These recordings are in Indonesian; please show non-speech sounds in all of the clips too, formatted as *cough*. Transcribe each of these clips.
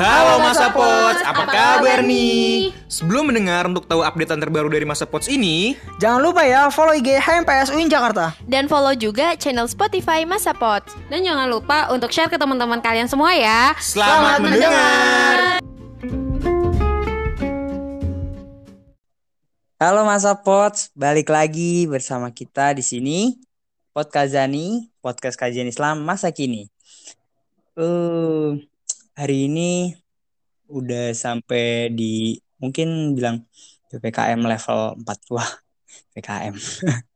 Halo Masa Pots, apa kabar nih? Sebelum mendengar untuk tahu updatean terbaru dari Masa Pots ini, Jangan lupa ya follow IG HMPS UIN Jakarta. Dan follow juga channel Spotify Masa Pot. Dan jangan lupa untuk share ke teman-teman kalian semua ya. selamat, mendengar. Halo Masa Pots, balik lagi bersama kita di sini Podcast Zani, podcast kajian Islam masa kini. Eh, hari ini udah sampai di mungkin bilang PPKM level 4 wah PPKM.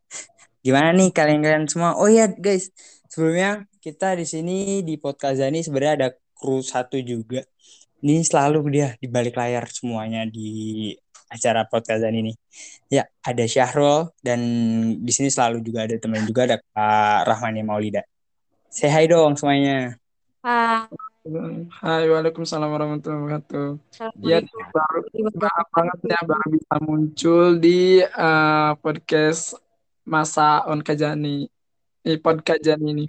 *laughs* Gimana nih kalian-kalian semua? Oh iya guys, sebelumnya kita di sini di podcast Zani sebenarnya ada kru satu juga. Ini selalu dia di balik layar semuanya di acara podcast ini. Ya, ada Syahrul dan di sini selalu juga ada teman juga ada Kak Rahmani Maulida. Say hi dong semuanya. Hai, Waalaikumsalam warahmatullahi wabarakatuh. Ya, baru banget banget ya baru bisa muncul di eh, podcast Masa On Kajani. Di podcast Kajani ini.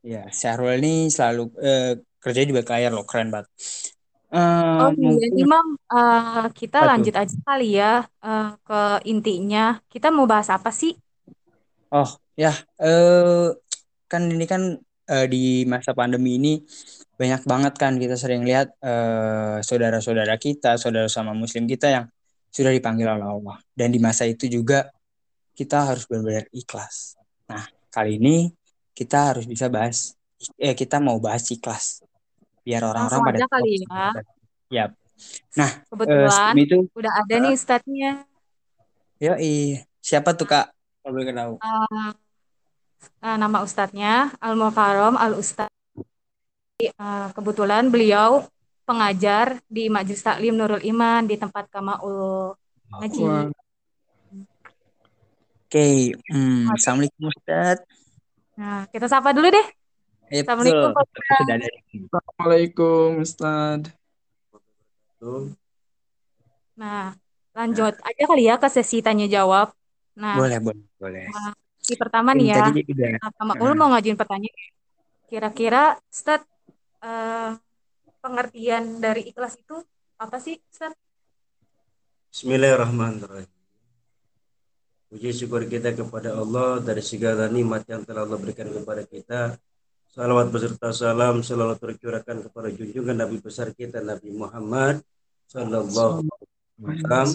Ya, Syahrul ini selalu eh, kerja di balik layar loh, keren banget. Eh, Oh iya mungkin nih Mam, Eh, kita Apa tuh? lanjut aja kali ya eh, ke intinya. Kita mau bahas apa sih? Oh ya, eh kan ini kan eh, di masa pandemi ini banyak banget kan kita sering lihat eh, saudara-saudara kita, saudara sama Muslim kita yang sudah dipanggil oleh Allah. Dan di masa itu juga kita harus benar-benar ikhlas. Nah, kali ini kita harus bisa bahas, eh kita mau bahas ikhlas, biar orang-orang pada kali ya. Yap. Nah, eh, Kebetulan sebelum itu, udah ada nih statnya. yoi, siapa tuh Kak? Kalau boleh tahu. Eh, eh, nama ustadznya Al Mukarram Al Ustadz. Eh, kebetulan beliau pengajar di Majelis Taklim Nurul Iman di tempat Kamaul Ngaji. Oke, hmm, Assalamualaikum Ustaz. Nah, kita sapa dulu deh. Eh, Assalamualaikum, betul. Pak Ustaz. Assalamualaikum Ustaz. Nah, lanjut aja kali ya ke sesi tanya jawab. Nah, Boleh, boleh, boleh. sesi pertama Ini nih ya. tadi udah. Nah, Pak Makmul mau ngajuin pertanyaan. Kira-kira, Ustaz, eh, pengertian dari ikhlas itu apa sih, Ustaz? Bismillahirrahmanirrahim. Puji syukur kita kepada Allah dari segala nikmat yang telah Allah berikan kepada kita. Salawat beserta salam selalu tercurahkan kepada junjungan Nabi besar kita Nabi Muhammad Sallallahu Alaihi Wasallam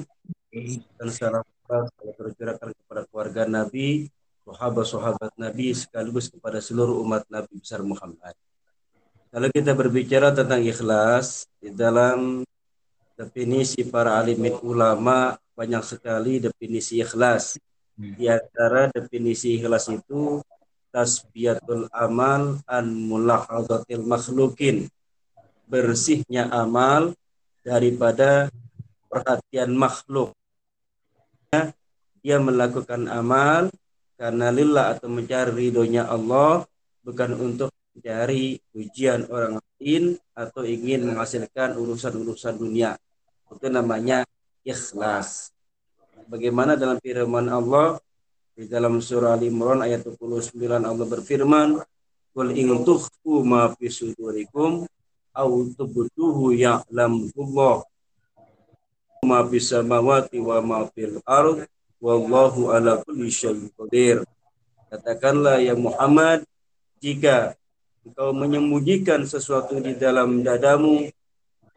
dan salam selalu tercurahkan kepada keluarga Nabi, sahabat-sahabat Nabi sekaligus kepada seluruh umat Nabi besar Muhammad. Kalau kita berbicara tentang ikhlas di dalam definisi para alimin ulama banyak sekali definisi ikhlas. Di antara definisi ikhlas itu tasbiyatul amal an mulahadatil makhlukin. Bersihnya amal daripada perhatian makhluk. Dia melakukan amal karena lillah atau mencari ridhonya Allah bukan untuk mencari pujian orang lain atau ingin menghasilkan urusan-urusan dunia. Itu namanya ikhlas. Bagaimana dalam firman Allah di dalam surah Al Imran ayat 29 Allah berfirman, "Qul in tukhfu ma fi sudurikum aw tubduhu ya'lamullah ma fis samawati wa ma fil ard wallahu ala kulli syai'in qadir." Katakanlah ya Muhammad, jika engkau menyembunyikan sesuatu di dalam dadamu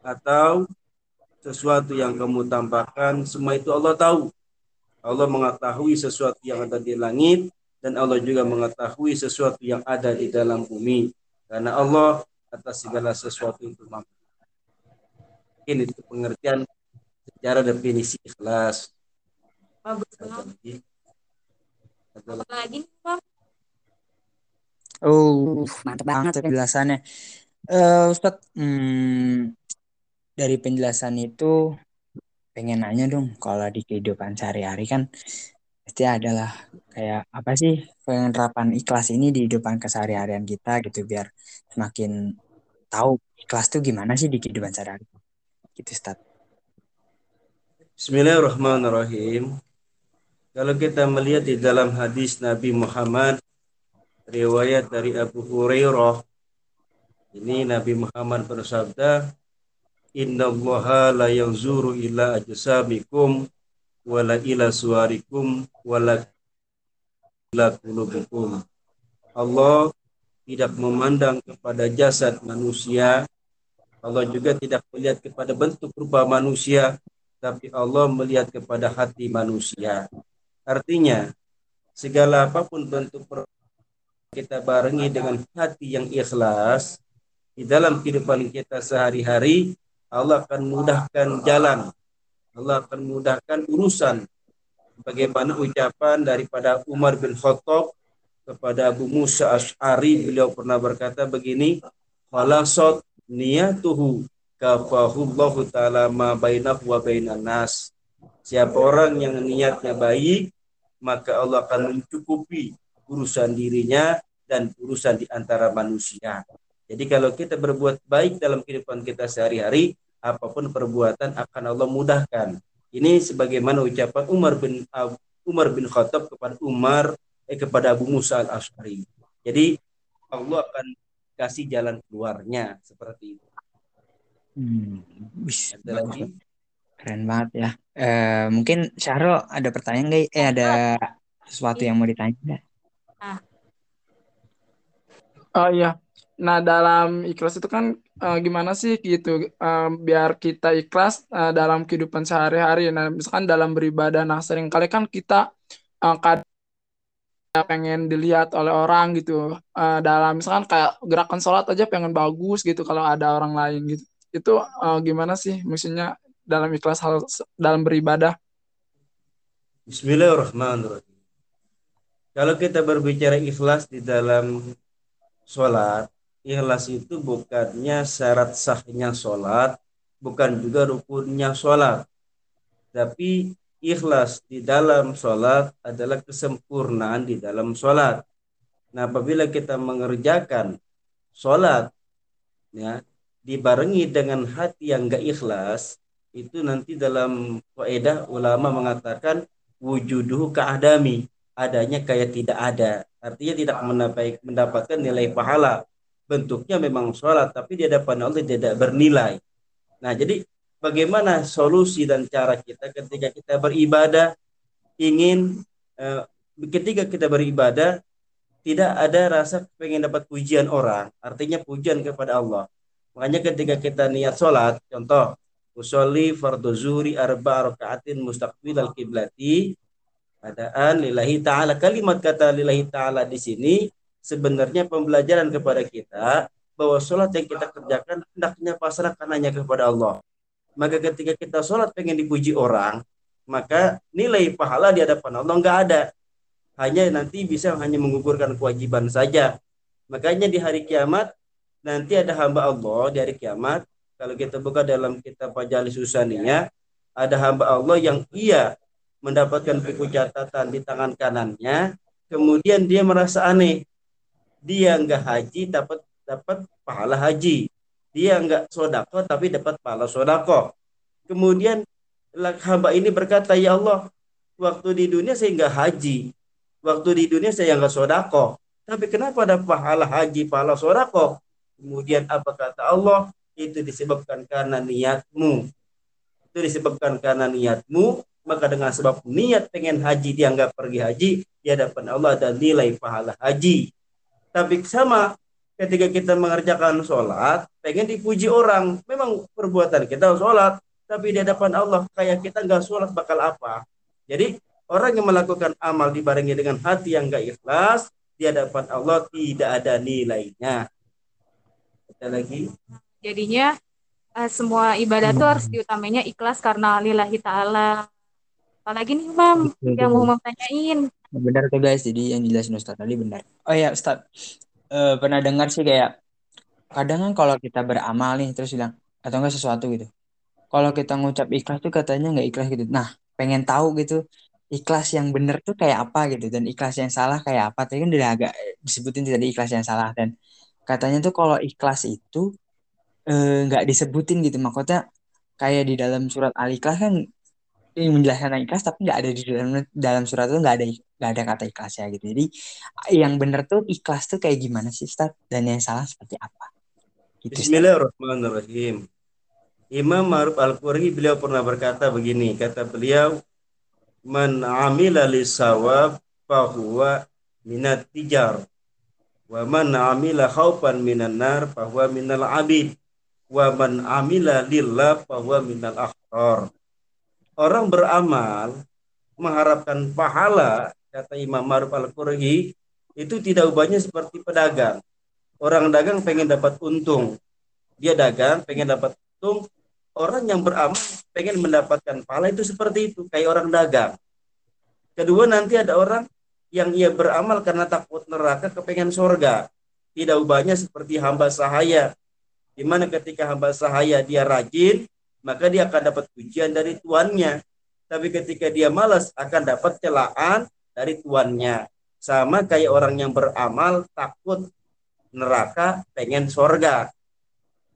atau sesuatu yang kamu tampakkan, semua itu Allah tahu. Allah mengetahui sesuatu yang ada di langit dan Allah juga mengetahui sesuatu yang ada di dalam bumi. Karena Allah atas segala sesuatu itu mampu. Ini itu pengertian secara definisi ikhlas. Bagus banget. Adalah Apa lagi nih, Pak? Oh, mantap banget penjelasannya. Eh, Ustaz, hmm, dari penjelasan itu pengen nanya dong, kalau di kehidupan sehari-hari kan pasti adalah kayak apa sih penerapan ikhlas ini di kehidupan keseharian kita gitu biar semakin tahu ikhlas tuh gimana sih di kehidupan sehari-hari. Gitu, Ustaz. Bismillahirrahmanirrahim. Kalau kita melihat di dalam hadis Nabi Muhammad riwayat dari Abu Hurairah ini Nabi Muhammad bersabda innallaha la yanzuru ila ajsamikum wala ila suarikum wala ila qulubikum. Allah tidak memandang kepada jasad manusia. Allah juga tidak melihat kepada bentuk rupa manusia, tapi Allah melihat kepada hati manusia. Artinya, segala apa pun bentuk kita barengi dengan hati yang ikhlas di dalam kehidupan kita sehari-hari, Allah akan mudahkan jalan. Allah akan mudahkan urusan. Bagaimana ucapan daripada Umar bin Khattab kepada Abu Musa Ash'ari, beliau pernah berkata begini, Khalasot niyatuhu kafahullahu ta'ala ma bainahu wa bainan nas. Siapa orang yang niatnya baik, maka Allah akan mencukupi urusan dirinya dan urusan di antara manusia. Jadi kalau kita berbuat baik dalam kehidupan kita sehari-hari, apa pun perbuatan akan Allah mudahkan. Ini sebagaimana ucapan Umar bin Umar bin Khattab kepada Umar eh, kepada Abu Musa al Ashari. Jadi Allah akan kasih jalan keluarnya seperti itu. Hmm, Ada lagi? Keren banget ya. Eh, mungkin Syahro ada pertanyaan nggak? Eh ada sesuatu yang mau ditanya. Oh iya. Nah dalam ikhlas itu kan uh, gimana sih gitu uh, biar kita ikhlas uh, dalam kehidupan sehari-hari. Nah misalkan dalam beribadah, nah sering kali kan kita uh, pengen dilihat oleh orang gitu uh, dalam misalkan kayak gerakan sholat aja pengen bagus gitu kalau ada orang lain gitu itu uh, gimana sih maksudnya dalam ikhlas hal dalam beribadah Bismillahirrahmanirrahim kalau kita berbicara ikhlas di dalam sholat ikhlas itu bukannya syarat sahnya sholat, bukan juga rukunnya sholat. Tapi ikhlas di dalam sholat adalah kesempurnaan di dalam sholat. Nah, apabila kita mengerjakan sholat, ya, dibarengi dengan hati yang gak ikhlas, itu nanti dalam faedah ulama mengatakan wujuduhu keadami, adanya kayak tidak ada. Artinya tidak mendapatkan nilai pahala bentuknya memang sholat tapi di hadapan Allah tidak bernilai. Nah jadi bagaimana solusi dan cara kita ketika kita beribadah ingin eh, ketika kita beribadah tidak ada rasa pengen dapat pujian orang artinya pujian kepada Allah makanya ketika kita niat sholat contoh usolli fardu zuri arba rakaatin mustaqbil al kiblati adaan lillahi taala kalimat kata lillahi taala di sini sebenarnya pembelajaran kepada kita bahwa sholat yang kita kerjakan hendaknya pasrahkan hanya kepada Allah. Maka ketika kita sholat pengen dipuji orang, maka nilai pahala di hadapan Allah nggak ada. Hanya nanti bisa hanya mengukurkan kewajiban saja. Makanya di hari kiamat nanti ada hamba Allah di hari kiamat. Kalau kita buka dalam kitab Majalis Susaniya, ada hamba Allah yang ia mendapatkan buku catatan di tangan kanannya, kemudian dia merasa aneh. Dia nggak haji dapat dapat pahala haji. Dia nggak sodako tapi dapat pahala sodako. Kemudian hamba ini berkata ya Allah waktu di dunia saya nggak haji. Waktu di dunia saya nggak sodako. Tapi kenapa ada pahala haji pahala sodako? Kemudian apa kata Allah? Itu disebabkan karena niatmu. Itu disebabkan karena niatmu maka dengan sebab niat pengen haji dia nggak pergi haji di hadapan Allah ada nilai pahala haji tapi sama ketika kita mengerjakan sholat, pengen dipuji orang. Memang perbuatan kita sholat, tapi di hadapan Allah kayak kita nggak sholat bakal apa. Jadi orang yang melakukan amal dibarengi dengan hati yang nggak ikhlas, di hadapan Allah tidak ada nilainya. Ada lagi? Jadinya uh, semua ibadah itu harus diutamanya ikhlas karena lillahi ta'ala. Apalagi nih Mam, yang mau tanyain. Benar tuh guys, jadi yang jelasin Ustaz tadi benar. Oh ya Ustaz, uh, pernah dengar sih kayak kadang kan kalau kita beramal nih terus bilang atau enggak sesuatu gitu. Kalau kita ngucap ikhlas tuh katanya nggak ikhlas gitu. Nah, pengen tahu gitu ikhlas yang benar tuh kayak apa gitu dan ikhlas yang salah kayak apa. Tadi kan udah agak disebutin tadi ikhlas yang salah dan katanya tuh kalau ikhlas itu eh, nggak uh, disebutin gitu. Maksudnya kayak di dalam surat Al-Ikhlas kan menjelaskan ikhlas tapi nggak ada di dalam dalam surat itu nggak ada nggak ada kata ikhlas ya gitu. Jadi yang benar tuh ikhlas tuh kayak gimana sih Ustaz? Dan yang salah seperti apa? Gitu, Bismillahirrahmanirrahim. Imam Ma'ruf Al-Qurhi beliau pernah berkata begini, kata beliau, "Man 'amila lisawab fahuwa minat tijar. Wa man 'amila khaufan minan nar fahuwa minal 'abid. Wa man 'amila lillah fahuwa minal akhtar." Orang beramal mengharapkan pahala, kata Imam Ma'ruf Al-Qurhi, itu tidak ubahnya seperti pedagang. Orang dagang pengen dapat untung. Dia dagang pengen dapat untung, orang yang beramal pengen mendapatkan pahala itu seperti itu, kayak orang dagang. Kedua nanti ada orang yang ia beramal karena takut neraka kepengen surga. Tidak ubahnya seperti hamba sahaya. Di mana ketika hamba sahaya dia rajin, maka dia akan dapat pujian dari tuannya. Tapi ketika dia malas akan dapat celaan dari tuannya. Sama kayak orang yang beramal takut neraka pengen surga.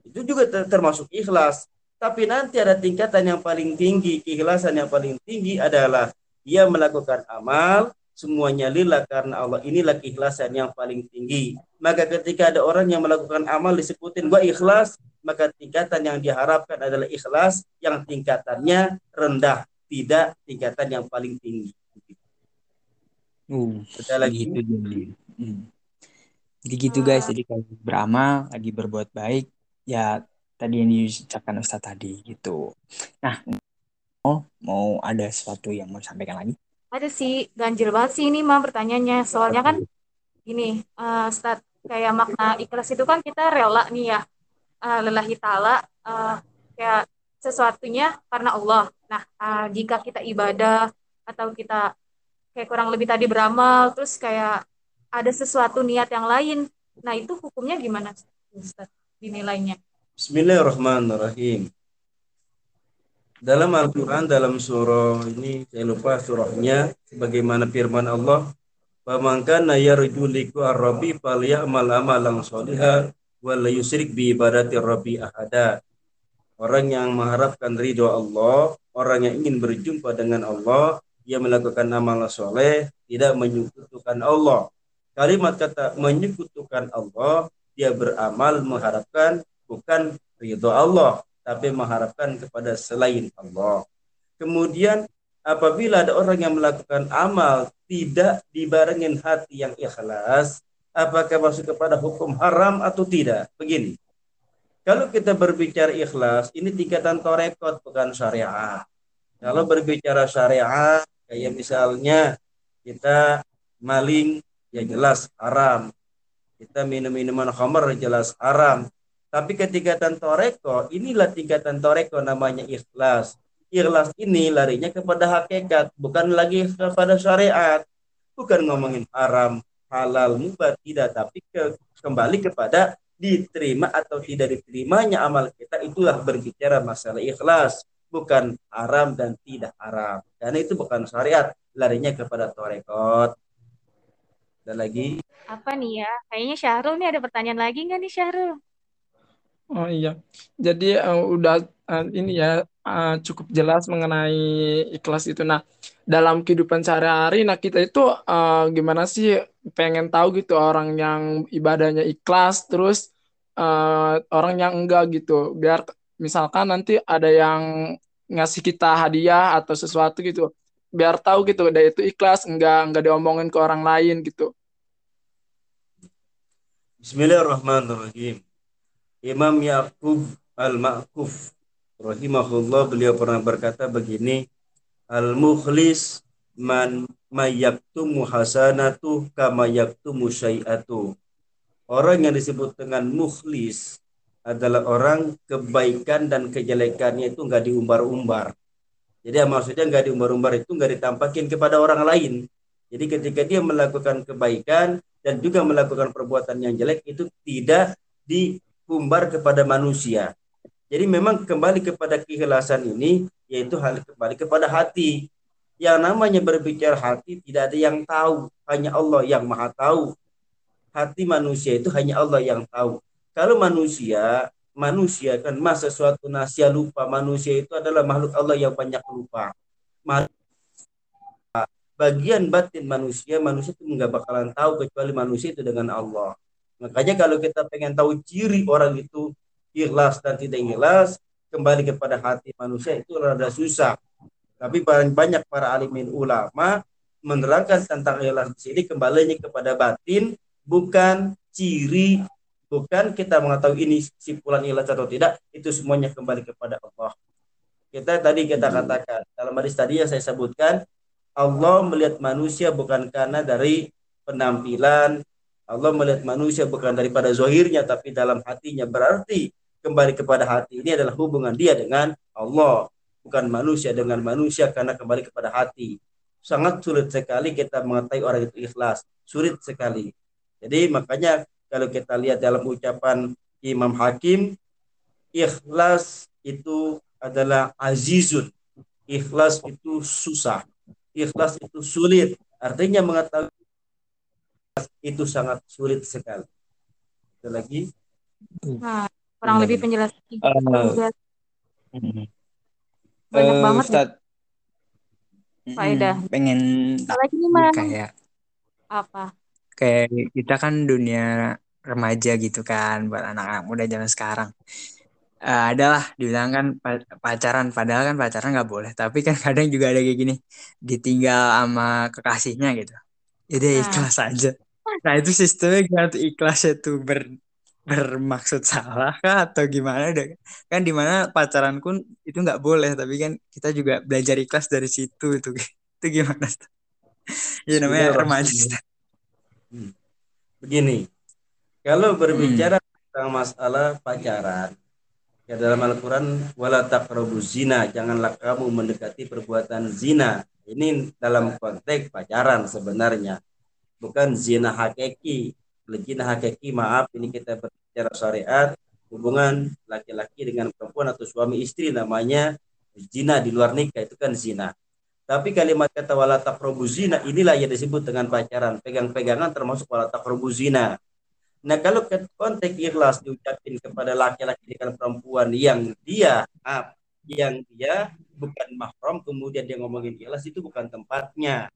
Itu juga termasuk ikhlas. Tapi nanti ada tingkatan yang paling tinggi, keikhlasan yang paling tinggi adalah ia melakukan amal semuanya lillah karena Allah. Inilah keikhlasan yang paling tinggi. Maka ketika ada orang yang melakukan amal disebutin gua ikhlas, maka tingkatan yang diharapkan adalah ikhlas yang tingkatannya rendah, tidak tingkatan yang paling tinggi. Uh, ada lagi itu hmm. Jadi gitu guys, jadi kalau beramal lagi berbuat baik, ya tadi yang diucapkan Ustadz tadi gitu. Nah, oh mau ada sesuatu yang mau disampaikan lagi? Ada sih, ganjil banget sih ini mah pertanyaannya. Soalnya kan ini uh, Ustadz kayak makna ikhlas itu kan kita rela nih ya uh, lelahi ta'ala uh, kayak sesuatunya karena Allah. Nah, uh, jika kita ibadah atau kita kayak kurang lebih tadi beramal terus kayak ada sesuatu niat yang lain. Nah, itu hukumnya gimana Ustaz dinilainya? Bismillahirrahmanirrahim. Dalam Al-Quran, dalam surah ini, saya lupa surahnya, sebagaimana firman Allah, "Faman kana yarju liqa ar-rabbi falyamal amalan shalihan wa la yusrik bi ibadati rabbi ahada." Orang yang mengharapkan ridho Allah, orang yang ingin berjumpa dengan Allah, ia melakukan amal soleh, tidak menyekutukan Allah. Kalimat kata menyekutukan Allah, dia beramal mengharapkan bukan ridho Allah, tapi mengharapkan kepada selain Allah. Kemudian apabila ada orang yang melakukan amal tidak dibarengin hati yang ikhlas, apakah masuk kepada hukum haram atau tidak? Begini. Kalau kita berbicara ikhlas, ini tingkatan torekot bukan syariah. Kalau berbicara syariah, kayak misalnya kita maling, ya jelas haram kita minum minuman khamar jelas haram. Tapi ketika tantoreko, inilah tingkatan toreko namanya ikhlas. Ikhlas ini larinya kepada hakikat, bukan lagi kepada syariat. Bukan ngomongin haram, halal, mubah, tidak. Tapi ke, kembali kepada diterima atau tidak diterimanya amal kita. Itulah berbicara masalah ikhlas. Bukan haram dan tidak haram. Karena itu bukan syariat. Larinya kepada torekot. Dan lagi apa nih ya? Kayaknya Syahrul nih ada pertanyaan lagi nggak nih Syahrul? Oh iya, jadi uh, udah uh, ini ya uh, cukup jelas mengenai ikhlas itu. Nah, dalam kehidupan sehari-hari, nah kita itu uh, gimana sih pengen tahu gitu orang yang ibadahnya ikhlas, terus uh, orang yang enggak gitu. Biar misalkan nanti ada yang ngasih kita hadiah atau sesuatu gitu, biar tahu gitu, dia itu ikhlas, enggak enggak diomongin ke orang lain gitu. Bismillahirrahmanirrahim. Imam Yaqub Al-Ma'kuf rahimahullah beliau pernah berkata begini, Al-mukhlis man mayaktumu hasanatu kama yaktumu syai'atu. Orang yang disebut dengan mukhlis adalah orang kebaikan dan kejelekannya itu enggak diumbar-umbar. Jadi maksudnya enggak diumbar-umbar itu enggak ditampakin kepada orang lain. Jadi ketika dia melakukan kebaikan, dan juga melakukan perbuatan yang jelek itu tidak diumbar kepada manusia. Jadi memang kembali kepada keikhlasan ini yaitu hal kembali kepada hati. Yang namanya berbicara hati tidak ada yang tahu, hanya Allah yang Maha tahu. Hati manusia itu hanya Allah yang tahu. Kalau manusia, manusia kan masa suatu nasia lupa, manusia itu adalah makhluk Allah yang banyak lupa. Bagian batin manusia, manusia itu nggak bakalan tahu kecuali manusia itu dengan Allah. Makanya kalau kita pengen tahu ciri orang itu ikhlas dan tidak ikhlas, kembali kepada hati manusia itu rada susah. Tapi banyak para alimin ulama menerangkan tentang ikhlas di sini kembalinya kepada batin bukan ciri bukan kita mengetahui ini simpulan ikhlas atau tidak itu semuanya kembali kepada Allah. Kita tadi kita katakan dalam hadis tadi yang saya sebutkan Allah melihat manusia bukan karena dari penampilan Allah melihat manusia bukan daripada zohirnya tapi dalam hatinya. Berarti kembali kepada hati ini adalah hubungan dia dengan Allah bukan manusia dengan manusia karena kembali kepada hati sangat sulit sekali kita mengetahui orang itu ikhlas. Sulit sekali. Jadi makanya kalau kita lihat dalam ucapan Imam Hakim, ikhlas itu adalah azizun. Ikhlas itu susah. Ikhlas itu sulit. Artinya mengetahui itu sangat sulit sekali. Ada lagi? Nah, kurang lebih penjelasan. Uh, Banyak uh, banget. Ustaz, faedah. pengen lagi nih kayak apa? Kayak kita kan dunia remaja gitu kan buat anak-anak muda zaman sekarang. Uh, adalah dibilang kan pacaran padahal kan pacaran nggak boleh tapi kan *laughs* kadang juga ada kayak gini ditinggal sama kekasihnya gitu jadi nah. ikhlas aja nah itu sistemnya gimana tuh ikhlas itu ber bermaksud salah kah atau gimana deh? Kan di mana pacaran pun itu nggak boleh tapi kan kita juga belajar ikhlas dari situ itu. *laughs* Itu gimana? Ya namanya remaja. Hmm. begini kalau berbicara hmm. tentang masalah pacaran ya dalam Al-Quran wala taqrabu zina janganlah kamu mendekati perbuatan zina. Ini dalam konteks pacaran sebenarnya bukan zina hakiki Lejina hakiki maaf ini kita berbicara syariat hubungan laki-laki dengan perempuan atau suami istri namanya zina di luar nikah itu kan zina. Tapi kalimat kata wala taqrabu zina inilah yang disebut dengan pacaran, pegang-pegangan termasuk wala taqrabu zina. Nah, kalau konteks ikhlas diucapkan kepada laki-laki dengan perempuan yang dia maaf, yang dia bukan mahram kemudian dia ngomongin ikhlas itu bukan tempatnya.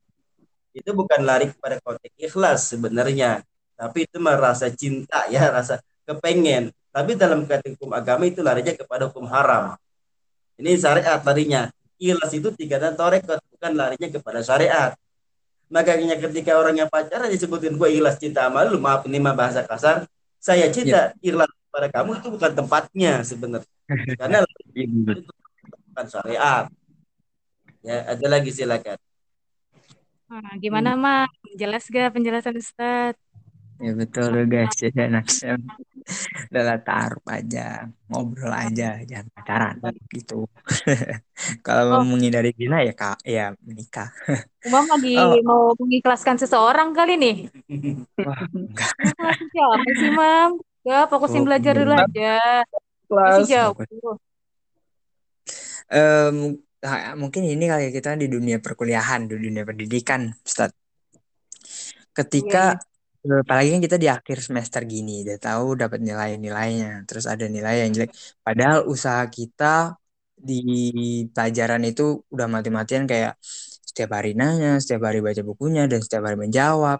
Itu bukan lari kepada konteks ikhlas sebenarnya tapi itu merasa cinta ya *laughs* rasa kepengen. Tapi dalam kategori hukum agama itu larinya kepada hukum haram. Ini syariat larinya. Ilas itu tiga dan torekot bukan larinya kepada syariat. Makanya ketika orang yang pacaran disebutin gue ilas cinta sama lu. Maaf ini mah bahasa kasar. Saya cinta ya. ikhlas pada kamu itu bukan tempatnya sebenarnya. *laughs* Karena itu bukan syariat. Ya ada lagi silakan. Nah, gimana hmm. mah jelas gak penjelasan Ustadz Ya betul guys, jadi anak saya udah taruh aja, ngobrol aja, jangan pacaran gitu. *laughs* Kalau oh. mau menghindari zina ya kak, ya menikah. Umam lagi oh. mau mengikhlaskan seseorang kali nih. Wah, enggak. *laughs* Siapa sih, Mam? Ya, fokusin oh, belajar dulu aja. Masih jauh. Um, mungkin ini kali kita di dunia perkuliahan, di dunia pendidikan, Ustaz. Ketika yeah. Eh, apalagi kan kita di akhir semester gini udah tahu dapat nilai-nilainya terus ada nilai yang jelek. Padahal usaha kita di pelajaran itu udah mati-matian kayak setiap hari nanya setiap hari baca bukunya dan setiap hari menjawab.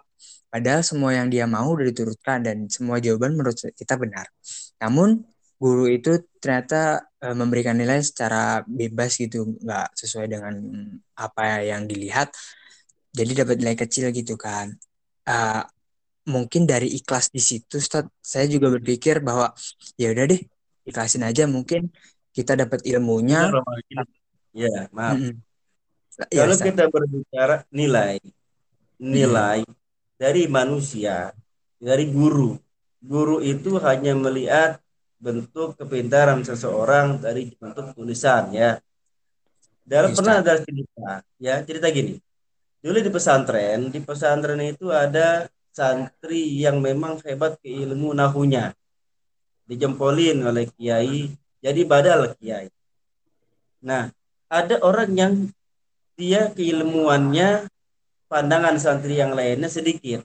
Padahal semua yang dia mau udah diturutkan dan semua jawaban menurut kita benar. Namun guru itu ternyata e, memberikan nilai secara bebas gitu nggak sesuai dengan apa yang dilihat. Jadi dapat nilai kecil gitu kan. Uh, mungkin dari ikhlas di situ Ustaz, saya juga berpikir bahwa ya udah deh ikhlasin aja mungkin kita dapat ilmunya. Ya maaf. Mm -hmm. kalau ya, kita berbicara nilai nilai hmm. dari manusia dari guru. Guru itu hanya melihat bentuk kepintaran seseorang dari bentuk tulisan ya. Dalam pernah ada cerita? Ya cerita gini. Dulu di pesantren di pesantren itu ada santri yang memang hebat ke ilmu nahunya. Dijempolin oleh kiai jadi badal kiai. Nah ada orang yang dia keilmuannya pandangan santri yang lainnya sedikit.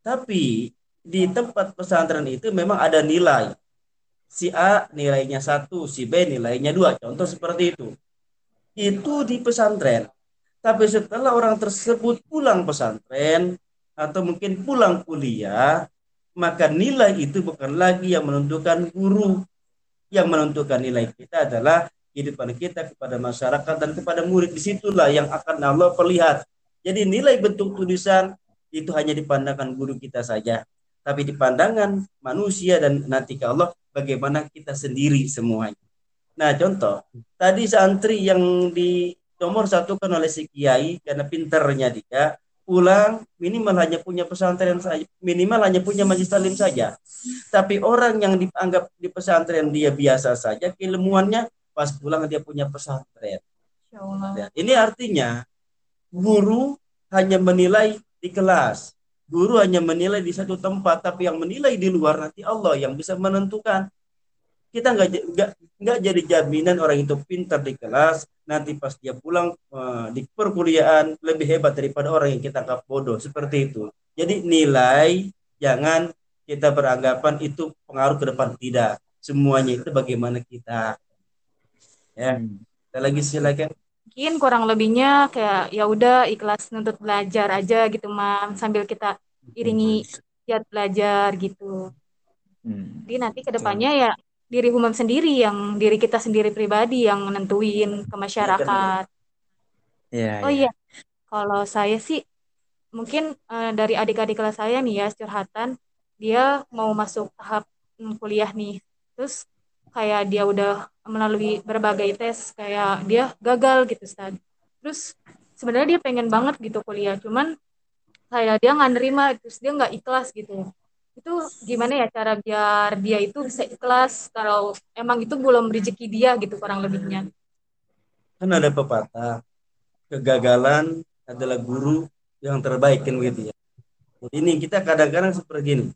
Tapi di tempat pesantren itu memang ada nilai. Si A nilainya satu si B nilainya dua. Contoh seperti itu. Itu di pesantren. Tapi setelah orang tersebut pulang pesantren atau mungkin pulang kuliah, maka nilai itu bukan lagi yang menentukan guru. yang menentukan nilai kita adalah kehidupan kita kepada masyarakat dan kepada murid. Di situlah yang akan Allah perlihat. Jadi nilai bentuk tulisan itu hanya dipandangkan guru kita saja. Tapi dipandangkan manusia dan nanti ke Allah bagaimana kita sendiri semuanya. Nah contoh tadi santri yang di nomor satu kan oleh si kiai karena pinternya dia pulang minimal hanya punya pesantren saja, minimal hanya punya majlis talim saja. Tapi orang yang dianggap di pesantren dia biasa saja, keilmuannya pas pulang dia punya pesantren. Ya, ini artinya guru hanya menilai di kelas, guru hanya menilai di satu tempat, tapi yang menilai di luar nanti Allah yang bisa menentukan. Kita nggak nggak nggak jadi jaminan orang itu pintar di kelas, nanti pas dia pulang uh, di perkuliahan lebih hebat daripada orang yang kita anggap bodoh seperti itu. Jadi nilai jangan kita beranggapan itu pengaruh ke depan tidak. Semuanya itu bagaimana kita. Ya. Hmm. Kita lagi silakan. Mungkin kurang lebihnya kayak ya udah ikhlas nuntut belajar aja gitu, Mam, sambil kita iringi giat belajar gitu. Hmm. Jadi nanti ke depannya ya diri umum sendiri yang diri kita sendiri pribadi yang menentuin ke masyarakat. Ya, oh iya, kalau saya sih mungkin uh, dari adik-adik kelas saya nih ya curhatan dia mau masuk tahap kuliah nih, terus kayak dia udah melalui berbagai tes kayak dia gagal gitu Ustaz. Terus sebenarnya dia pengen banget gitu kuliah, cuman kayak dia nggak nerima terus dia nggak ikhlas gitu itu gimana ya cara biar dia itu bisa ikhlas kalau emang itu belum rezeki dia gitu kurang lebihnya? Kan ada pepatah kegagalan adalah guru yang terbaik kan begitu ya. Ini kita kadang-kadang seperti ini.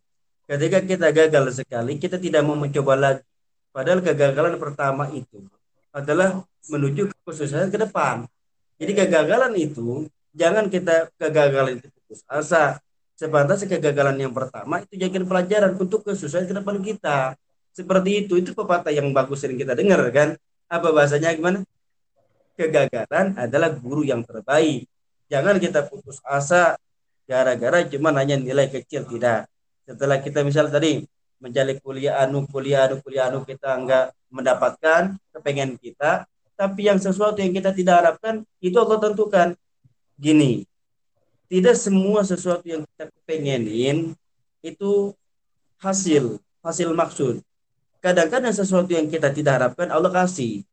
Ketika kita gagal sekali kita tidak mau mencoba lagi. Padahal kegagalan pertama itu adalah menuju ke kesuksesan ke depan. Jadi kegagalan itu jangan kita kegagalan itu putus asa sepantas kegagalan yang pertama itu jadikan pelajaran untuk kesusahan ke depan kita. Seperti itu, itu pepatah yang bagus sering kita dengar kan. Apa bahasanya gimana? Kegagalan adalah guru yang terbaik. Jangan kita putus asa gara-gara cuma hanya nilai kecil tidak. Setelah kita misal tadi mencari kuliah anu, kuliah anu, kuliah anu kita enggak mendapatkan kepengen kita, tapi yang sesuatu yang kita tidak harapkan itu Allah tentukan. Gini, tidak semua sesuatu yang kita pengenin itu hasil hasil maksud. Kadang-kadang sesuatu yang kita tidak harapkan Allah kasih.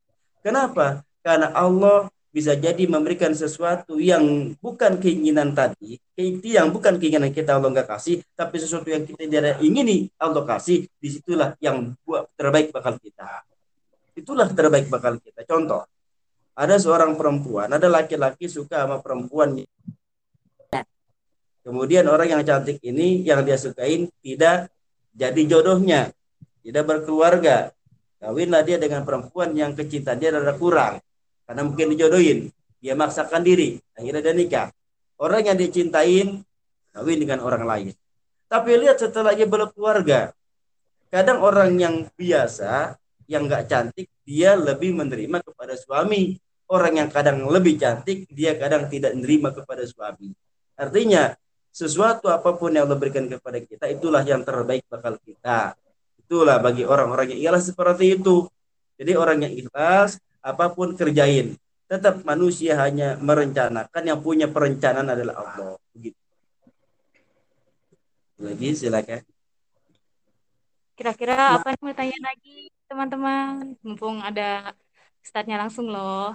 Kenapa? Karena Allah bisa jadi memberikan sesuatu yang bukan keinginan tadi yang bukan keinginan kita Allah nggak kasih. Tapi sesuatu yang kita tidak ingini Allah kasih. Di situlah yang buat terbaik bakal kita. Itulah terbaik bakal kita. Contoh ada seorang perempuan ada laki-laki suka sama perempuan Kemudian orang yang cantik ini yang dia sukain tidak jadi jodohnya, tidak berkeluarga. Kawinlah dia dengan perempuan yang kecintaan dia rada kurang. Karena mungkin dijodohin. Dia maksakan diri. Akhirnya dia nikah. Orang yang dicintain kawin dengan orang lain. Tapi lihat setelah dia berkeluarga. Kadang orang yang biasa, yang nggak cantik, dia lebih menerima kepada suami. Orang yang kadang lebih cantik, dia kadang tidak menerima kepada suami. Artinya, sesuatu apa pun yang Allah berikan kepada kita itulah yang terbaik bakal kita. Itulah bagi orang-orang yang ikhlas seperti itu. Jadi orang yang ikhlas apa pun kerjain tetap manusia hanya merencanakan yang punya perencanaan adalah Allah. Begitu. Lagi silakan. Kira-kira apa yang mau tanya lagi teman-teman? Mumpung ada startnya langsung loh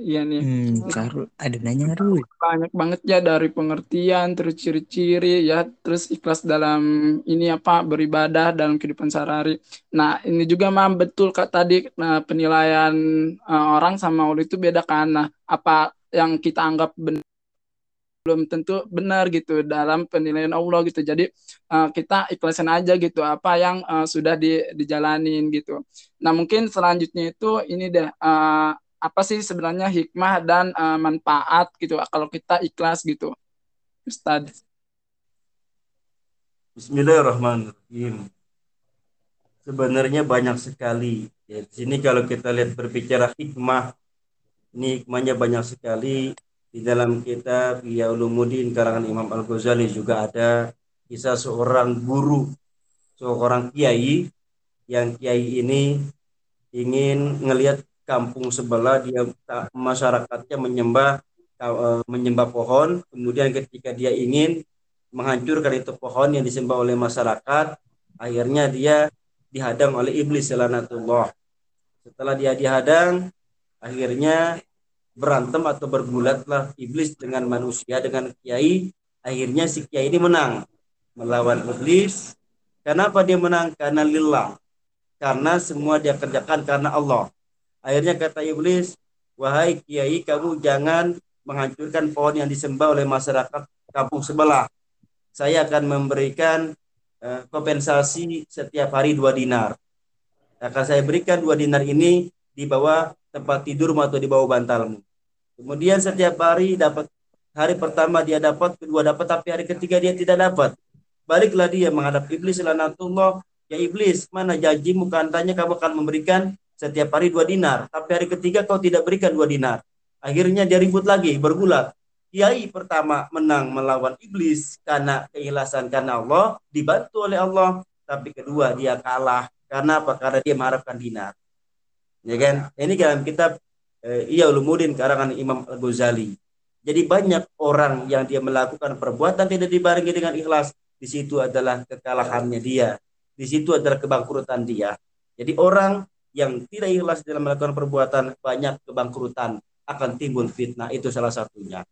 Iya nih. Hmm, Karul, ada nanya Karul. Banyak banget ya dari pengertian, terus ciri-ciri ya, terus ikhlas dalam ini apa beribadah dalam kehidupan sehari-hari. Nah ini juga mah betul kak tadi nah, penilaian uh, orang sama Allah itu beda kan. Nah apa yang kita anggap benar belum tentu benar gitu dalam penilaian Allah gitu. Jadi uh, kita ikhlasin aja gitu apa yang uh, sudah di, dijalanin gitu. Nah mungkin selanjutnya itu ini deh uh, apa sih sebenarnya hikmah dan uh, manfaat gitu kalau kita ikhlas gitu? Ustaz Bismillahirrahmanirrahim. Sebenarnya banyak sekali. Ya, di sini kalau kita lihat berbicara hikmah ini hikmahnya banyak sekali. Di dalam kitab Ya Ulumuddin karangan Imam Al Ghazali juga ada kisah seorang guru seorang kiai yang kiai ini ingin ngelihat kampung sebelah dia masyarakatnya menyembah eh, menyembah pohon. Kemudian ketika dia ingin menghancurkan itu pohon yang disembah oleh masyarakat akhirnya dia dihadang oleh iblis selanatullah setelah dia dihadang akhirnya berantem atau bergulatlah iblis dengan manusia dengan kiai. Akhirnya si kiai ini menang melawan iblis. Kenapa dia menang? Karena lillah. Karena semua dia kerjakan karena Allah. Akhirnya kata iblis, wahai kiai kamu jangan menghancurkan pohon yang disembah oleh masyarakat kampung sebelah. Saya akan memberikan uh, kompensasi setiap hari dua dinar. Akan saya berikan dua dinar ini di bawah tempat tidurmu atau di bawah bantalmu. Kemudian setiap hari dapat hari pertama dia dapat, kedua dapat, tapi hari ketiga dia tidak dapat. Baliklah dia menghadap iblis lanatullah Ya iblis, mana janjimu katanya kamu akan memberikan setiap hari dua dinar. Tapi hari ketiga kau tidak berikan dua dinar. Akhirnya dia ribut lagi, bergulat. Kiai pertama menang melawan iblis karena keikhlasan karena Allah, dibantu oleh Allah. Tapi kedua dia kalah. Karena apa? Karena dia mengharapkan dinar. Ya kan? Ini dalam kitab eh, Iya Ulumuddin karangan Imam Al-Ghazali. Jadi banyak orang yang dia melakukan perbuatan tidak dibarengi dengan ikhlas. Di situ adalah kekalahannya dia di situ adalah kebangkrutan dia. Jadi orang yang tidak ikhlas dalam melakukan perbuatan banyak kebangkrutan akan timbul fitnah itu salah satunya.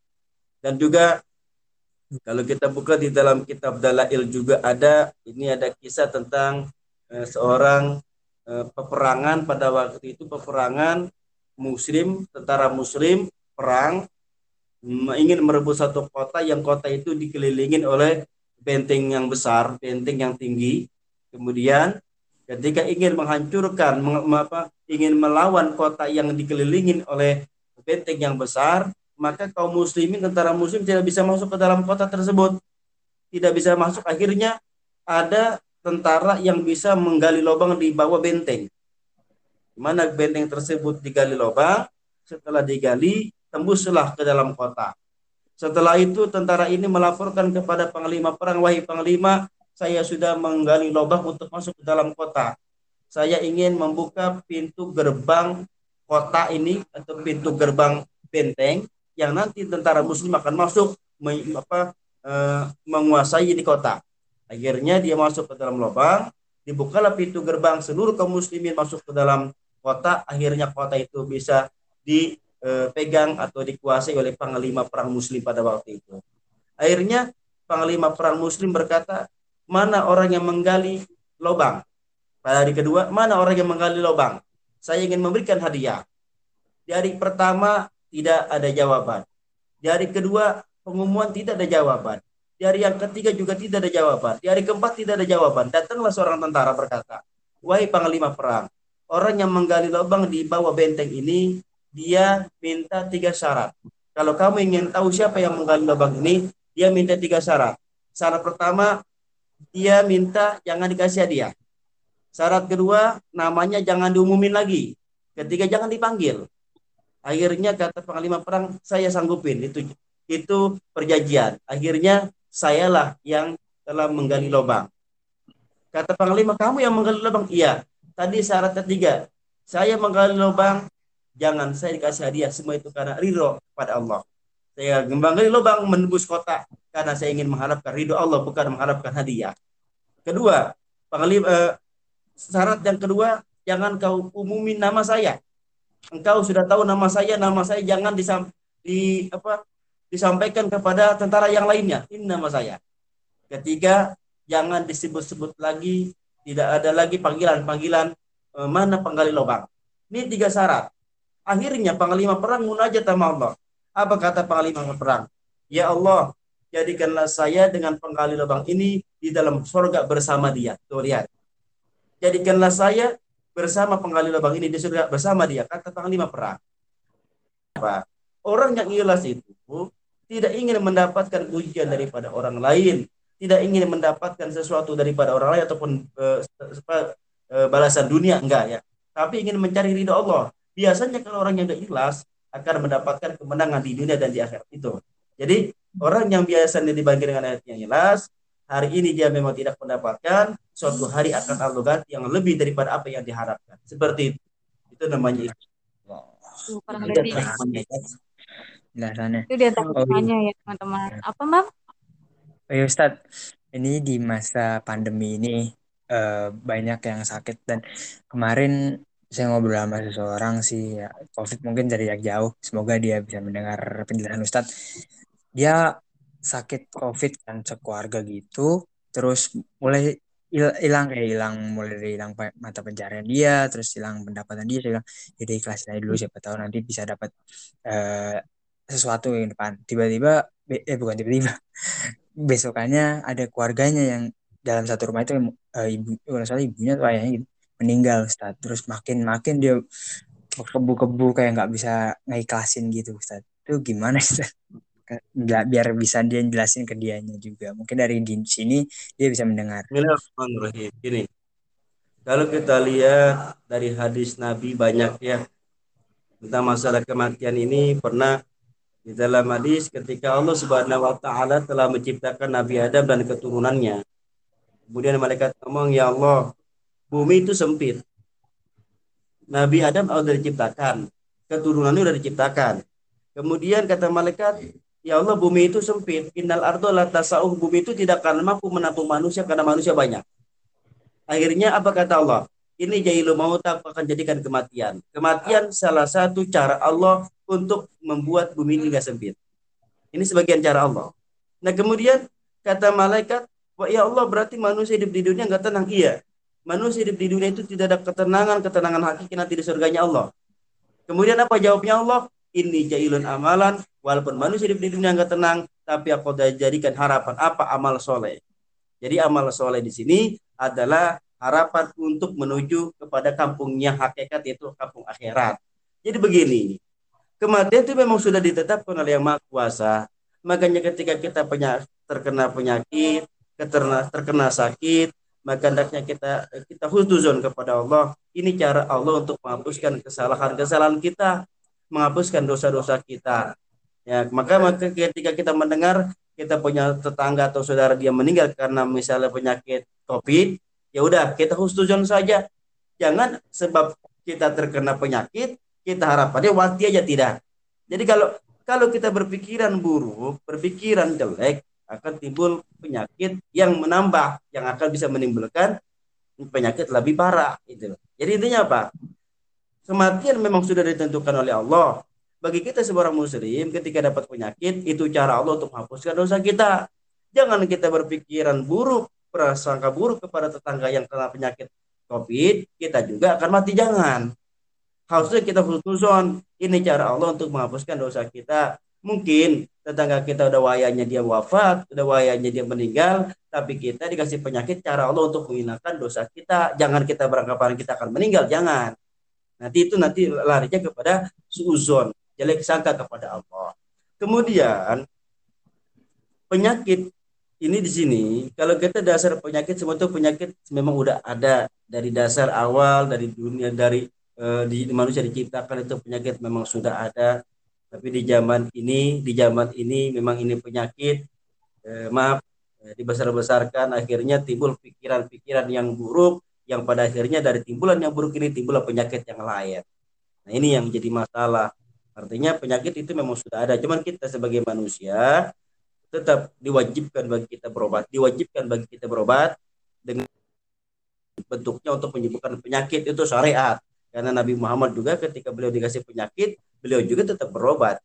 Dan juga kalau kita buka di dalam kitab Dalail juga ada ini ada kisah tentang eh, seorang eh, peperangan pada waktu itu peperangan muslim tentara muslim perang ingin merebut satu kota yang kota itu dikelilingin oleh benteng yang besar, benteng yang tinggi Kemudian ketika ingin menghancurkan, meng, apa, ingin melawan kota yang dikelilingin oleh benteng yang besar, maka kaum muslimin, tentara muslim tidak bisa masuk ke dalam kota tersebut. Tidak bisa masuk. Akhirnya ada tentara yang bisa menggali lubang di bawah benteng. Mana benteng tersebut digali lubang, setelah digali, tembuslah ke dalam kota. Setelah itu tentara ini melaporkan kepada panglima perang, wahai panglima, saya sudah menggali lubang untuk masuk ke dalam kota. Saya ingin membuka pintu gerbang kota ini atau pintu gerbang benteng yang nanti tentara muslim akan masuk me, apa, e, menguasai di kota. Akhirnya dia masuk ke dalam lubang, dibukalah pintu gerbang seluruh kaum muslimin masuk ke dalam kota, akhirnya kota itu bisa dipegang atau dikuasai oleh panglima perang muslim pada waktu itu. Akhirnya panglima perang muslim berkata, mana orang yang menggali lubang. Pada hari kedua, mana orang yang menggali lubang. Saya ingin memberikan hadiah. Di hari pertama tidak ada jawaban. Di hari kedua pengumuman tidak ada jawaban. Di hari yang ketiga juga tidak ada jawaban. Di hari keempat tidak ada jawaban. Datanglah seorang tentara berkata, Wahai panglima perang, orang yang menggali lubang di bawah benteng ini, dia minta tiga syarat. Kalau kamu ingin tahu siapa yang menggali lubang ini, dia minta tiga syarat. Syarat pertama, dia minta jangan dikasih hadiah. Syarat kedua, namanya jangan diumumin lagi. Ketiga, jangan dipanggil. Akhirnya kata panglima perang, saya sanggupin. Itu itu perjanjian. Akhirnya sayalah yang telah menggali lubang. Kata panglima, kamu yang menggali lubang? Iya. Tadi syarat ketiga, saya menggali lubang, jangan saya dikasih hadiah. Semua itu karena ridho pada Allah. Saya menggali lubang menembus kota karena saya ingin mengharapkan ridho Allah bukan mengharapkan hadiah. Kedua, panglima eh, syarat yang kedua jangan kau umumin nama saya. Engkau sudah tahu nama saya, nama saya jangan disam, di apa disampaikan kepada tentara yang lainnya. Ini nama saya. Ketiga, jangan disebut-sebut lagi, tidak ada lagi panggilan-panggilan eh, mana penggali lubang. Ini tiga syarat. Akhirnya panglima perang munajat sama Allah. Apa kata panglima perang? Ya Allah, jadikanlah saya dengan penggali lubang ini di dalam surga bersama dia. Tuh lihat. Jadikanlah saya bersama penggali lubang ini di surga bersama dia. Kata panglima perang. Apa? Orang yang ikhlas itu tidak ingin mendapatkan ujian daripada orang lain, tidak ingin mendapatkan sesuatu daripada orang lain ataupun uh, uh, balasan dunia enggak ya. Tapi ingin mencari ridho Allah. Biasanya kalau orang yang ikhlas akan mendapatkan kemenangan di dunia dan di akhirat itu. Jadi orang yang biasanya dibagi dengan ayat yang jelas, hari ini dia memang tidak mendapatkan, suatu hari akan Allah ganti yang lebih daripada apa yang diharapkan. Seperti itu. Itu namanya. Itu di antara Oh, iya. ya teman-teman. Apa, Mam? Oh ya Ustadz, ini di masa pandemi ini eh, banyak yang sakit dan kemarin saya ngobrol sama seseorang sih ya, COVID mungkin dari yang jauh. Semoga dia bisa mendengar penjelasan Ustadz. Dia sakit COVID kan sekeluarga gitu, terus mulai hil- hilang kayak hilang mulai hilang mata pencarian dia, terus hilang pendapatan dia. Saya bilang, jadi ikhlasin aja dulu siapa tahu nanti bisa dapat eh, sesuatu yang depan. Tiba-tiba, eh bukan tiba-tiba *laughs* besokannya ada keluarganya yang dalam satu rumah itu eh, ibu kalau salah ibunya atau ayahnya gitu meninggal Ustaz. Terus makin makin dia kebu-kebu kayak nggak bisa ngiklasin gitu Ustaz. Itu gimana Ustaz? Biar bisa dia jelasin ke dianya juga. Mungkin dari di sini dia bisa mendengar. Gini, kalau kita lihat dari hadis Nabi banyak ya tentang masalah kematian ini pernah di dalam hadis ketika Allah Subhanahu wa taala telah menciptakan Nabi Adam dan keturunannya. Kemudian malaikat ngomong, "Ya Allah, bumi itu sempit. Nabi Adam sudah diciptakan, keturunannya sudah diciptakan. Kemudian kata malaikat, Ya Allah, bumi itu sempit. Innal ardo tasauh. Bumi itu tidak akan mampu menampung manusia karena manusia banyak. Akhirnya apa kata Allah? Ini jailu maut akan jadikan kematian. Kematian salah satu cara Allah untuk membuat bumi ini tidak sempit. Ini sebagian cara Allah. Nah kemudian kata malaikat, Wah ya Allah berarti manusia hidup di dunia nggak tenang. Iya. Manusia hidup di dunia itu tidak ada ketenangan, ketenangan hakiki nanti di surganya Allah. Kemudian apa jawabnya Allah? Ini jailun amalan, walaupun manusia di dunia nggak tenang, tapi aku jadikan harapan apa amal soleh. Jadi amal soleh di sini adalah harapan untuk menuju kepada kampungnya hakikat yaitu kampung akhirat. Jadi begini, kematian itu memang sudah ditetapkan oleh yang maha kuasa. Makanya ketika kita penya, terkena penyakit, terkena, terkena sakit, maka hendaknya kita kita husnuzon kepada Allah. Ini cara Allah untuk menghapuskan kesalahan-kesalahan kita, menghapuskan dosa-dosa kita. Ya, maka maka ketika kita mendengar kita punya tetangga atau saudara dia meninggal karena misalnya penyakit COVID, ya udah kita husnuzon saja. Jangan sebab kita terkena penyakit, kita harapannya mati aja tidak. Jadi kalau kalau kita berpikiran buruk, berpikiran jelek, akan timbul penyakit yang menambah, yang akan bisa menimbulkan penyakit lebih parah. Itu. Jadi intinya apa? Kematian memang sudah ditentukan oleh Allah. Bagi kita seorang muslim, ketika dapat penyakit, itu cara Allah untuk menghapuskan dosa kita. Jangan kita berpikiran buruk, prasangka buruk kepada tetangga yang kena penyakit COVID, kita juga akan mati. Jangan. Harusnya kita husnuzon. Ini cara Allah untuk menghapuskan dosa kita. Mungkin tetangga kita udah wayanya dia wafat, udah wayanya dia meninggal, tapi kita dikasih penyakit cara Allah untuk menghinakan dosa kita. Jangan kita beranggapan kita akan meninggal, jangan. Nanti itu nanti larinya kepada suuzon, jelek sangka kepada Allah. Kemudian penyakit ini di sini kalau kita dasar penyakit semua itu penyakit memang udah ada dari dasar awal dari dunia dari eh, di manusia diciptakan itu penyakit memang sudah ada tapi di zaman ini di zaman ini memang ini penyakit eh, maaf eh, dibesar-besarkan akhirnya timbul pikiran-pikiran yang buruk yang pada akhirnya dari timbulan yang buruk ini timbul penyakit yang lain. Nah ini yang jadi masalah. Artinya penyakit itu memang sudah ada cuman kita sebagai manusia tetap diwajibkan bagi kita berobat diwajibkan bagi kita berobat dengan bentuknya untuk menyembuhkan penyakit itu syariat. Karena Nabi Muhammad juga ketika beliau dikasih penyakit beliau juga tetap berobat.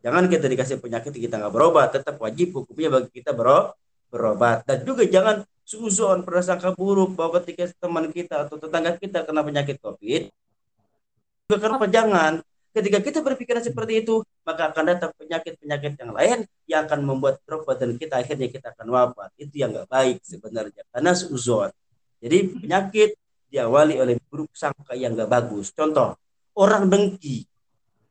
Jangan kita dikasih penyakit kita nggak berobat tetap wajib hukumnya bagi kita bero berobat. Dan juga jangan suzon prasangka buruk bahwa ketika teman kita atau tetangga kita kena penyakit covid juga kenapa jangan ketika kita berpikiran seperti itu maka akan datang penyakit-penyakit yang lain yang akan membuat drop badan kita akhirnya kita akan wafat. Itu yang nggak baik sebenarnya karena suzon. Jadi penyakit diawali oleh buruk sangka yang nggak bagus. Contoh orang dengki.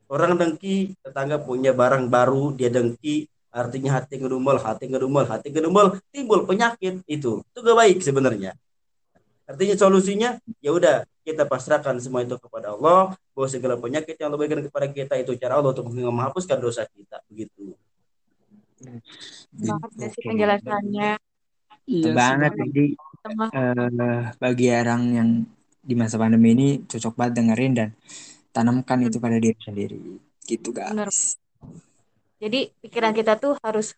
Orang dengki tetangga punya barang baru dia dengki artinya hati ngedumel hati ngedumel hati ngedumel timbul penyakit itu itu gak baik sebenarnya artinya solusinya ya udah kita pasrahkan semua itu kepada Allah bahwa segala penyakit yang Allah berikan kepada kita itu cara Allah untuk menghapuskan dosa kita begitu banget sih penjelasannya Iya banget. Jadi uh, bagi orang yang di masa pandemi ini cocok banget dengerin dan tanamkan itu pada diri sendiri. Gitu guys. Bener. Jadi pikiran kita tuh harus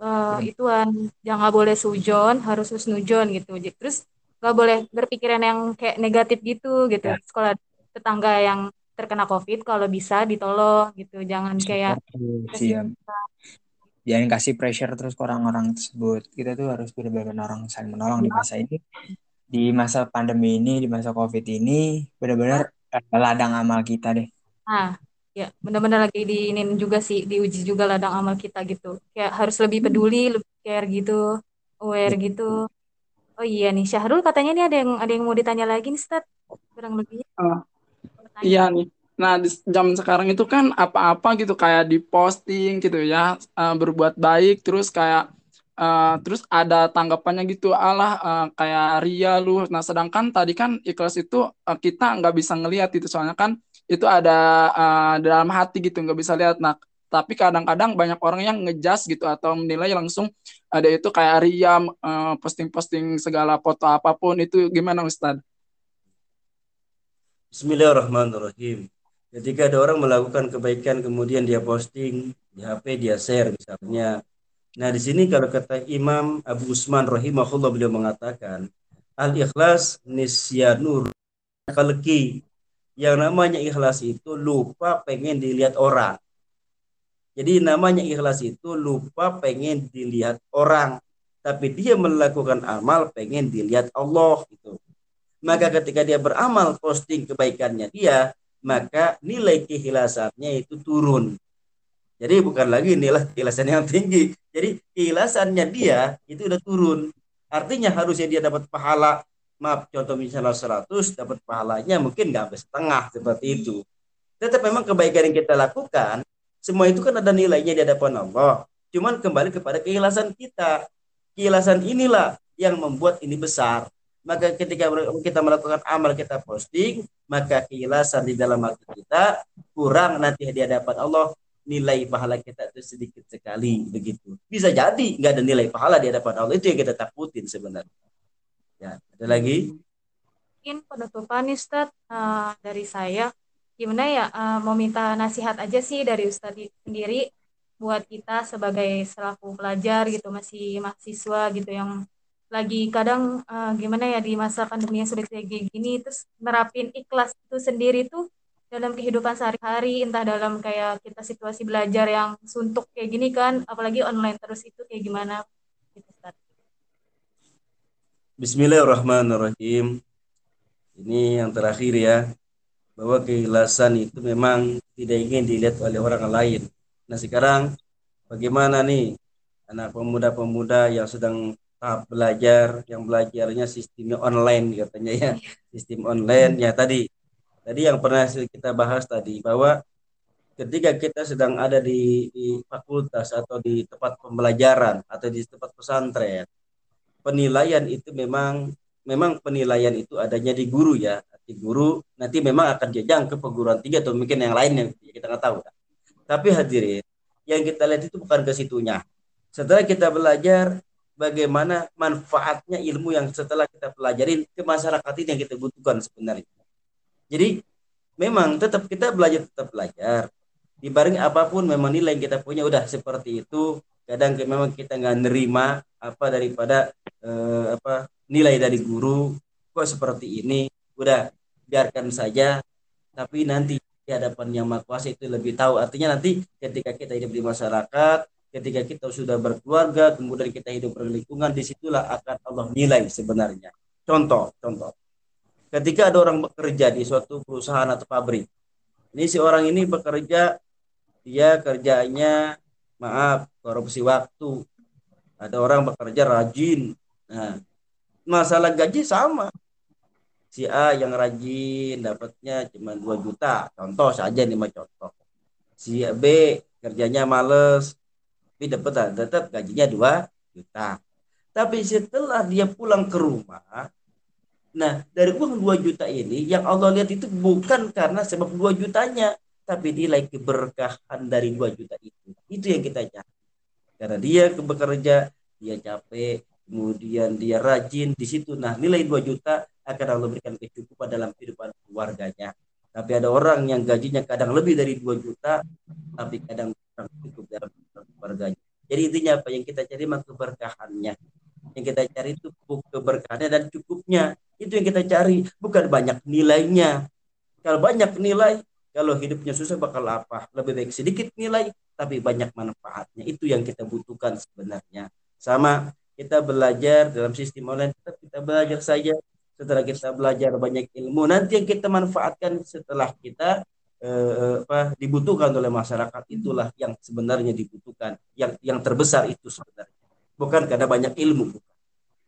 uh, ituan jangan boleh sujon harus husnujon gitu. Terus nggak boleh berpikiran yang kayak negatif gitu gitu. Ya. sekolah tetangga yang terkena covid kalau bisa ditolong gitu. Jangan kayak siap. jangan kasih pressure terus ke orang-orang tersebut. Kita tuh harus benar-benar orang saling menolong. Ya. di masa ini di masa pandemi ini di masa covid ini benar-benar ladang amal kita deh. Nah ya benar-benar lagi diinin juga sih diuji juga ladang amal kita gitu. Kayak harus lebih peduli lebih care gitu aware ya. gitu. Oh iya nih Syahrul katanya nih ada yang ada yang mau ditanya lagi nih Stat kurang lebih. Uh, iya nih. Nah di jam sekarang itu kan apa-apa gitu kayak di posting gitu ya uh, berbuat baik terus kayak Uh, terus ada tanggapannya gitu Allah uh, kayak ria lu. Nah sedangkan tadi kan ikhlas itu uh, kita nggak bisa ngelihat itu soalnya kan itu ada uh, dalam hati gitu nggak bisa lihat nah tapi kadang-kadang banyak orang yang ngejas gitu atau menilai langsung ada itu kayak riam uh, posting-posting segala foto apa pun itu gimana Ustad? Bismillahirrahmanirrahim. Ketika ada orang melakukan kebaikan kemudian dia posting di HP dia share misalnya. Nah di sini kalau kata Imam Abu Usman rahimahullah beliau mengatakan al ikhlas nisyanur kalki yang namanya ikhlas itu lupa pengen dilihat orang. Jadi namanya ikhlas itu lupa pengen dilihat orang, tapi dia melakukan amal pengen dilihat Allah itu. Maka ketika dia beramal posting kebaikannya dia, maka nilai keikhlasannya itu turun. Jadi bukan lagi nilai keikhlasan yang tinggi. Jadi keikhlasannya dia itu udah turun. Artinya harusnya dia dapat pahala maaf contoh misalnya 100 dapat pahalanya mungkin nggak setengah seperti itu. Tetap memang kebaikan yang kita lakukan semua itu kan ada nilainya di hadapan Allah. Cuman kembali kepada keikhlasan kita. Keikhlasan inilah yang membuat ini besar. Maka ketika kita melakukan amal kita posting maka keikhlasan di dalam hati kita kurang nanti di hadapan Allah. Nilai pahala kita itu sedikit sekali begitu. Bisa jadi nggak ada nilai pahala di hadapan Allah. Itu yang kita takutin sebenarnya Ya, ada lagi? Mungkin penutupan nih Ustaz uh, dari saya. Gimana ya uh, mau minta nasihat aja sih dari Ustaz sendiri buat kita sebagai selaku pelajar gitu masih mahasiswa gitu yang lagi kadang uh, gimana ya di masa pandemi yang sudah kayak gini terus nerapin ikhlas itu sendiri tuh dalam kehidupan sehari-hari entah dalam kayak kita situasi belajar yang suntuk kayak gini kan apalagi online terus itu kayak gimana. Bismillahirrahmanirrahim. Ini yang terakhir ya, bahwa keikhlasan itu memang tidak ingin dilihat oleh orang lain. Nah sekarang bagaimana nih anak pemuda-pemuda yang sedang tahap belajar, yang belajarnya sistemnya online katanya ya, sistem online ya tadi. Tadi yang pernah kita bahas tadi bahwa ketika kita sedang ada di, di fakultas atau di tempat pembelajaran atau di tempat pesantren penilaian itu memang memang penilaian itu adanya di guru ya. Di guru nanti memang akan jejang ke perguruan tinggi atau mungkin yang lain yang kita nggak tahu tapi hadirin yang kita lihat itu bukan ke situnya. Setelah kita belajar bagaimana manfaatnya ilmu yang setelah kita pelajarin ke masyarakat ini yang kita butuhkan sebenarnya. Jadi memang tetap kita belajar tetap belajar. Dibaring apa pun memang nilai yang kita punya udah seperti itu kadang memang kita nggak nerima apa daripada eh, apa nilai dari guru kok seperti ini? Udah biarkan saja. Tapi nanti di hadapan yang maha itu lebih tahu. Artinya nanti ketika kita hidup di masyarakat ketika kita sudah berkeluarga kemudian kita hidup berlingkungan di situlah akan Allah nilai sebenarnya. Contoh contoh. Ketika ada orang bekerja di suatu perusahaan atau pabrik ini si orang ini bekerja dia kerjanya maaf korupsi waktu ada orang bekerja rajin Nah, masalah gaji sama. Si A yang rajin dapatnya cuma 2 juta. Contoh saja nih mah contoh. Si B kerjanya males tapi dapat tetap gajinya 2 juta. Tapi setelah dia pulang ke rumah, nah dari uang 2 juta ini yang Allah lihat itu bukan karena sebab 2 jutanya, tapi nilai keberkahan dari 2 juta itu. Itu yang kita cari. Karena dia bekerja, dia capek, kemudian dia rajin di situ. Nah, nilai 2 juta akan Allah berikan kecukupan dalam kehidupan keluarganya. Tapi ada orang yang gajinya kadang lebih dari 2 juta, tapi kadang kurang cukup dalam keluarganya. Jadi intinya apa yang kita cari memang keberkahannya. Yang kita cari itu keberkahannya dan cukupnya. Itu yang kita cari, bukan banyak nilainya. Kalau banyak nilai, kalau hidupnya susah bakal apa? Lebih baik sedikit nilai, tapi banyak manfaatnya. Itu yang kita butuhkan sebenarnya. Sama kita belajar dalam sistem online, tetap kita belajar saja. Setelah kita belajar banyak ilmu, nanti yang kita manfaatkan setelah kita eh, apa dibutuhkan oleh masyarakat itulah yang sebenarnya dibutuhkan yang yang terbesar itu sebenarnya bukan karena banyak ilmu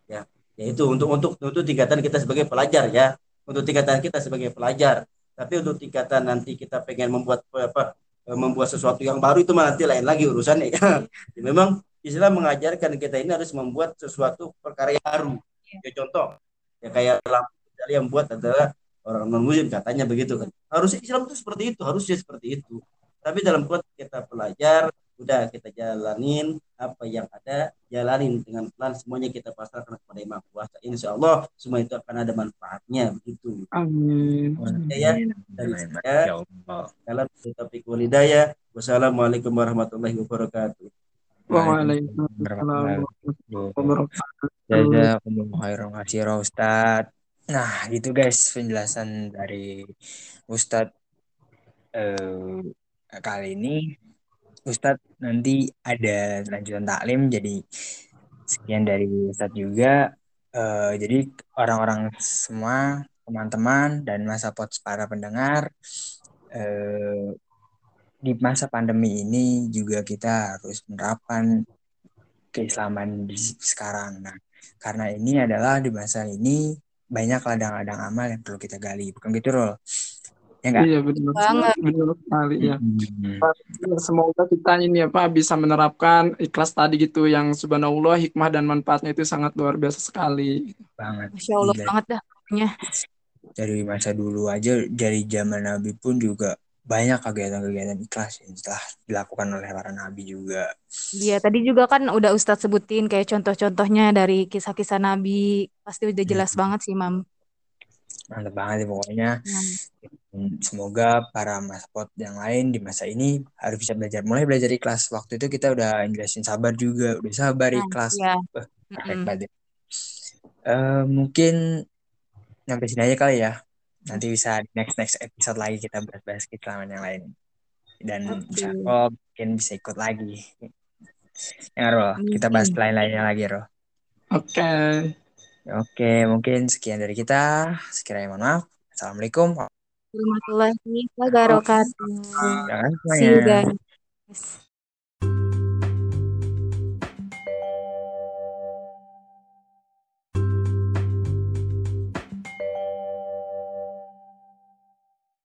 ya yaitu untuk untuk untuk tingkatan kita sebagai pelajar ya untuk tingkatan kita sebagai pelajar tapi untuk tingkatan nanti kita pengen membuat apa membuat sesuatu yang baru itu nanti lain lagi urusannya ya. ya *laughs* memang Islam mengajarkan kita ini harus membuat sesuatu perkara yang baru ya contoh ya kayak lampu yang buat adalah orang non muslim katanya begitu kan. Harusnya Islam itu seperti itu harusnya seperti itu. Tapi dalam konteks kita belajar udah kita jalanin apa yang ada jalanin dengan pelan semuanya kita pasrahkan kepada Imam Kuasa Insya Allah semua itu akan ada manfaatnya begitu Amin. ya dari saya dalam topik walidaya wassalamualaikum warahmatullahi wabarakatuh Waalaikumsalam warahmatullahi wabarakatuh. Jazakumullah khairan Ustaz. Nah, gitu guys penjelasan dari Ustadz eh, kali ini. Ustadz nanti ada lanjutan taklim, jadi sekian dari Ustadz juga. Eh, jadi orang-orang semua, teman-teman dan masa pot para pendengar, eh, di masa pandemi ini juga kita harus menerapkan keislaman di sekarang. Nah, karena ini adalah di masa ini banyak ladang-ladang amal yang perlu kita gali bukan gitu Rol ya enggak? Iya benar banget benar sekali ya. Hmm. Semoga kita ini apa bisa menerapkan ikhlas tadi gitu yang subhanallah hikmah dan manfaatnya itu sangat luar biasa sekali. Banget. Masya Allah Gila. banget dah punya. Dari masa dulu aja dari zaman Nabi pun juga banyak kegiatan-kegiatan ikhlas yang telah dilakukan oleh para nabi juga. Iya, tadi juga kan udah Ustadz sebutin kayak contoh-contohnya dari kisah-kisah nabi. Pasti udah jelas hmm. banget sih, Mam. Mantap banget sih pokoknya. Hmm. Semoga para maspot yang lain di masa ini harus bisa belajar. Mulai belajar ikhlas. Waktu itu kita udah jelasin sabar juga. Udah sabar nah, ikhlas. Iya. Uh, mm -hmm. uh, mungkin sampai sini aja kali ya nanti bisa next next episode lagi kita bahas-bahas keislaman yang lain dan okay. Allah mungkin bisa ikut lagi ya Ro kita bahas lain-lainnya lagi Ro oke okay. oke okay, mungkin sekian dari kita sekiranya mohon maaf assalamualaikum warahmatullahi wabarakatuh. See you guys